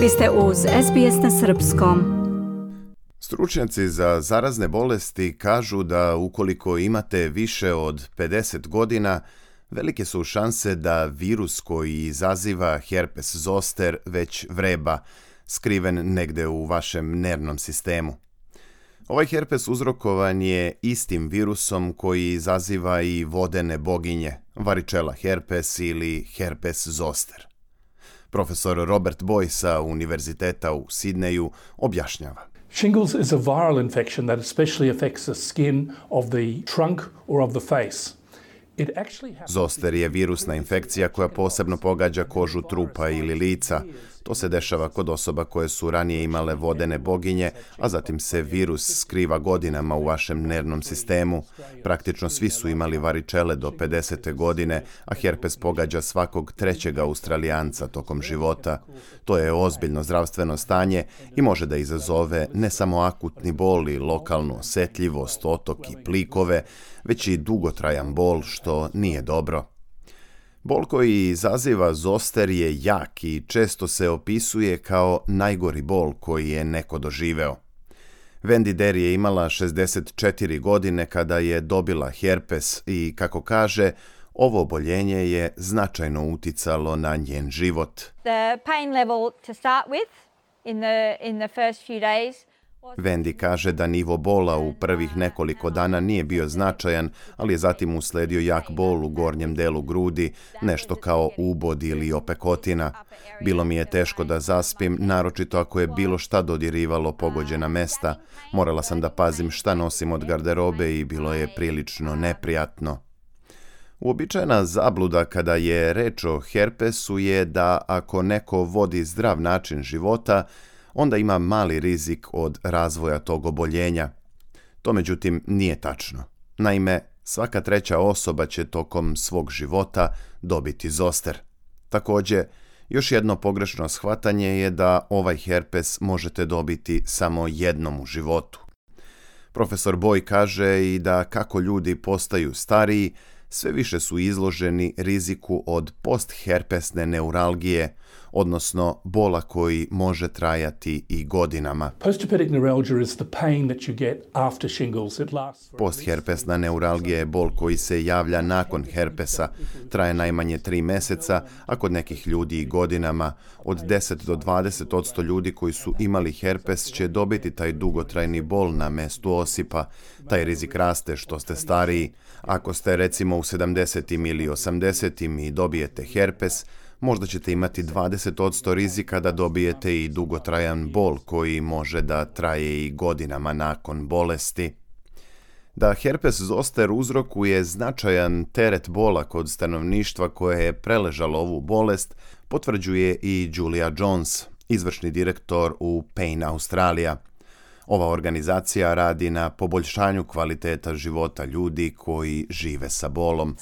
Vi ste uz SBS na Srpskom. Stručnjaci za zarazne bolesti kažu da ukoliko imate više od 50 godina, velike su šanse da virus koji izaziva herpes zoster već vreba, skriven negde u vašem nervnom sistemu. Ovaj herpes uzrokovan je istim virusom koji izaziva i vodene boginje, varičela herpes ili herpes zoster. Profesor Robert Boy sa Univerziteta u Sidneju objašnjava. Shingles is a viral infection that especially affects the skin of the trunk or of the face. Zoster je virusna infekcija koja posebno pogađa kožu trupa ili lica. To se dešava kod osoba koje su ranije imale vodene boginje, a zatim se virus skriva godinama u vašem nervnom sistemu. Praktično svi su imali varičele do 50. godine, a herpes pogađa svakog trećeg australijanca tokom života. To je ozbiljno zdravstveno stanje i može da izazove ne samo akutni bol i lokalnu osjetljivost, otok i plikove, već i dugotrajan bol što nije dobro. Bol koji izaziva zoster je jak i često se opisuje kao najgori bol koji je neko doživeo. Wendy je imala 64 godine kada je dobila herpes i, kako kaže, ovo oboljenje je značajno uticalo na njen život. The pain level to start with Vendi kaže da nivo bola u prvih nekoliko dana nije bio značajan, ali je zatim usledio jak bol u gornjem delu grudi, nešto kao ubod ili opekotina. Bilo mi je teško da zaspim, naročito ako je bilo šta dodirivalo pogođena mesta. Morala sam da pazim šta nosim od garderobe i bilo je prilično neprijatno. Uobičajena zabluda kada je reč o herpesu je da ako neko vodi zdrav način života, onda ima mali rizik od razvoja tog oboljenja. To međutim nije tačno. Naime, svaka treća osoba će tokom svog života dobiti zoster. Također, još jedno pogrešno shvatanje je da ovaj herpes možete dobiti samo jednom u životu. Profesor Boj kaže i da kako ljudi postaju stariji, sve više su izloženi riziku od postherpesne neuralgije, odnosno bola koji može trajati i godinama. Postherpesna neuralgija je bol koji se javlja nakon herpesa, traje najmanje tri meseca, a kod nekih ljudi i godinama. Od 10 do 20 odsto ljudi koji su imali herpes će dobiti taj dugotrajni bol na mestu osipa. Taj rizik raste što ste stariji. Ako ste recimo u 70. ili 80. i dobijete herpes, Možda ćete imati 20% rizika da dobijete i dugotrajan bol koji može da traje i godinama nakon bolesti. Da herpes zoster uzrokuje značajan teret bola kod stanovništva koje je preležalo ovu bolest, potvrđuje i Julia Jones, izvršni direktor u Pain Australia. Ova organizacija radi na poboljšanju kvaliteta života ljudi koji žive sa bolom.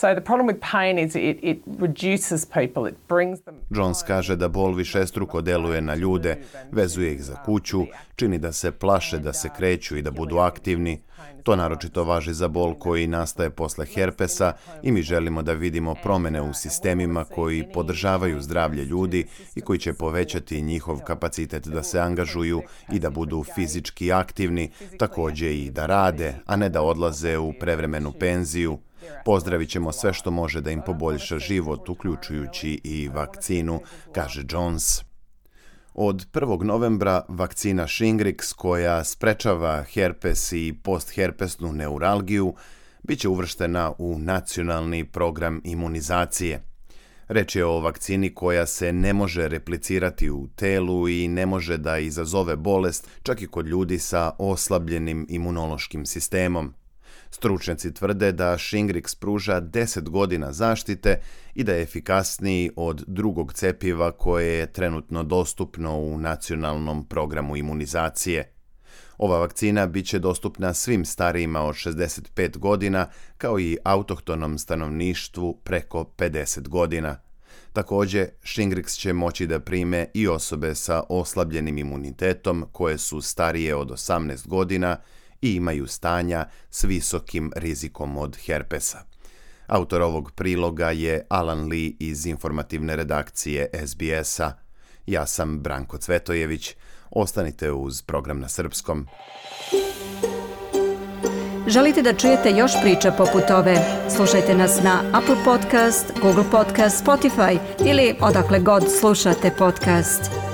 Jones kaže da bol struko deluje na ljude, vezuje ih za kuću, čini da se plaše, da se kreću i da budu aktivni. To naročito važi za bol koji nastaje posle herpesa i mi želimo da vidimo promjene u sistemima koji podržavaju zdravlje ljudi i koji će povećati njihov kapacitet da se angažuju i da budu fizički aktivni aktivni, također i da rade, a ne da odlaze u prevremenu penziju. Pozdravit ćemo sve što može da im poboljša život, uključujući i vakcinu, kaže Jones. Od 1. novembra vakcina Shingrix koja sprečava herpes i postherpesnu neuralgiju bit će uvrštena u nacionalni program imunizacije. Reč je o vakcini koja se ne može replicirati u telu i ne može da izazove bolest čak i kod ljudi sa oslabljenim imunološkim sistemom. Stručnjaci tvrde da Shingrix pruža 10 godina zaštite i da je efikasniji od drugog cepiva koje je trenutno dostupno u nacionalnom programu imunizacije. Ova vakcina bit će dostupna svim starijima od 65 godina kao i autohtonom stanovništvu preko 50 godina. Također, Shingrix će moći da prime i osobe sa oslabljenim imunitetom koje su starije od 18 godina i imaju stanja s visokim rizikom od herpesa. Autor ovog priloga je Alan Lee iz informativne redakcije SBS-a. Ja sam Branko Cvetojević. Ostanite uz program na srpskom. Želite da čujete još priča poput ove? Slušajte nas na Apple Podcast, Google Podcast, Spotify ili odakle god slušate podcast.